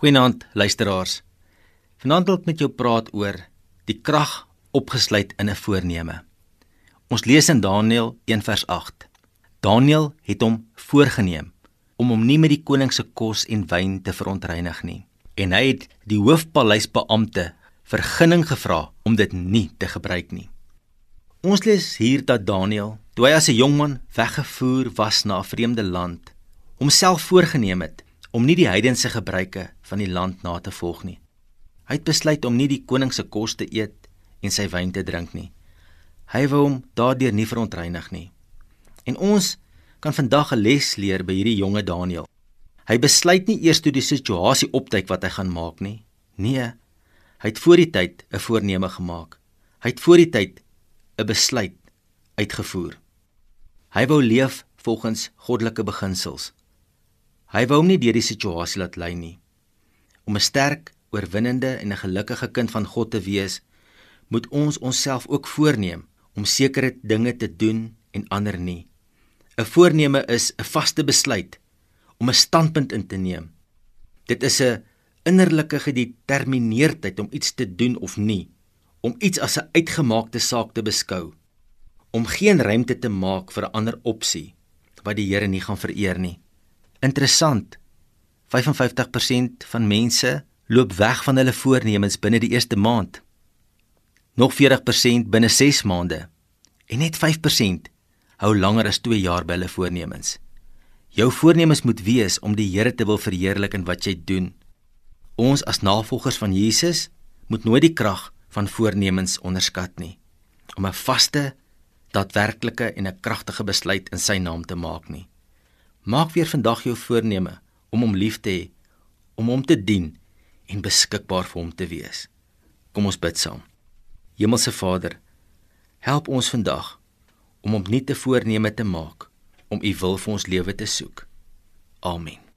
Goeienaand luisteraars. Vanaand wil ek met jou praat oor die krag opgesluit in 'n voorneme. Ons lees in Daniël 1:8. Daniël het hom voorgenem om hom nie met die koning se kos en wyn te verontreinig nie en hy het die hoofpaleisbeampte vergunning gevra om dit nie te gebruik nie. Ons lees hier dat Daniël, toe hy as 'n jong man weggevoer was na 'n vreemde land, homself voorgenem het om nie die heidense gebruike van die land na te volg nie. Hy het besluit om nie die koning se kos te eet en sy wyn te drink nie. Hy wou hom daardeur nie verontreinig nie. En ons kan vandag 'n les leer by hierdie jonge Daniël. Hy besluit nie eers toe die situasie opduik wat hy gaan maak nie. Nee, hy het voor die tyd 'n voorneme gemaak. Hy het voor die tyd 'n besluit uitgevoer. Hy wou leef volgens goddelike beginsels. Hy wou hom nie deur die situasie laat lei nie. Om 'n sterk, oorwinnende en 'n gelukkige kind van God te wees, moet ons onsself ook voorneem om sekere dinge te doen en ander nie. 'n Voorneme is 'n vaste besluit om 'n standpunt in te neem. Dit is 'n innerlike gedetermineerdheid om iets te doen of nie, om iets as 'n uitgemaakte saak te beskou, om geen ruimte te maak vir 'n ander opsie wat die Here nie gaan vereer nie. Interessant. 55% van mense loop weg van hulle voornemens binne die eerste maand. Nog 40% binne 6 maande. En net 5% hou langer as 2 jaar by hulle voornemens. Jou voornemens moet wees om die Here te wil verheerlik in wat jy doen. Ons as navolgers van Jesus moet nooit die krag van voornemens onderskat nie om 'n vaste, daadwerklike en 'n kragtige besluit in sy naam te maak nie. Maak weer vandag jou voorneme om hom lief te hê, om hom te dien en beskikbaar vir hom te wees. Kom ons bid saam. Hemelse Vader, help ons vandag om nie te voorneme te maak om u wil vir ons lewe te soek. Amen.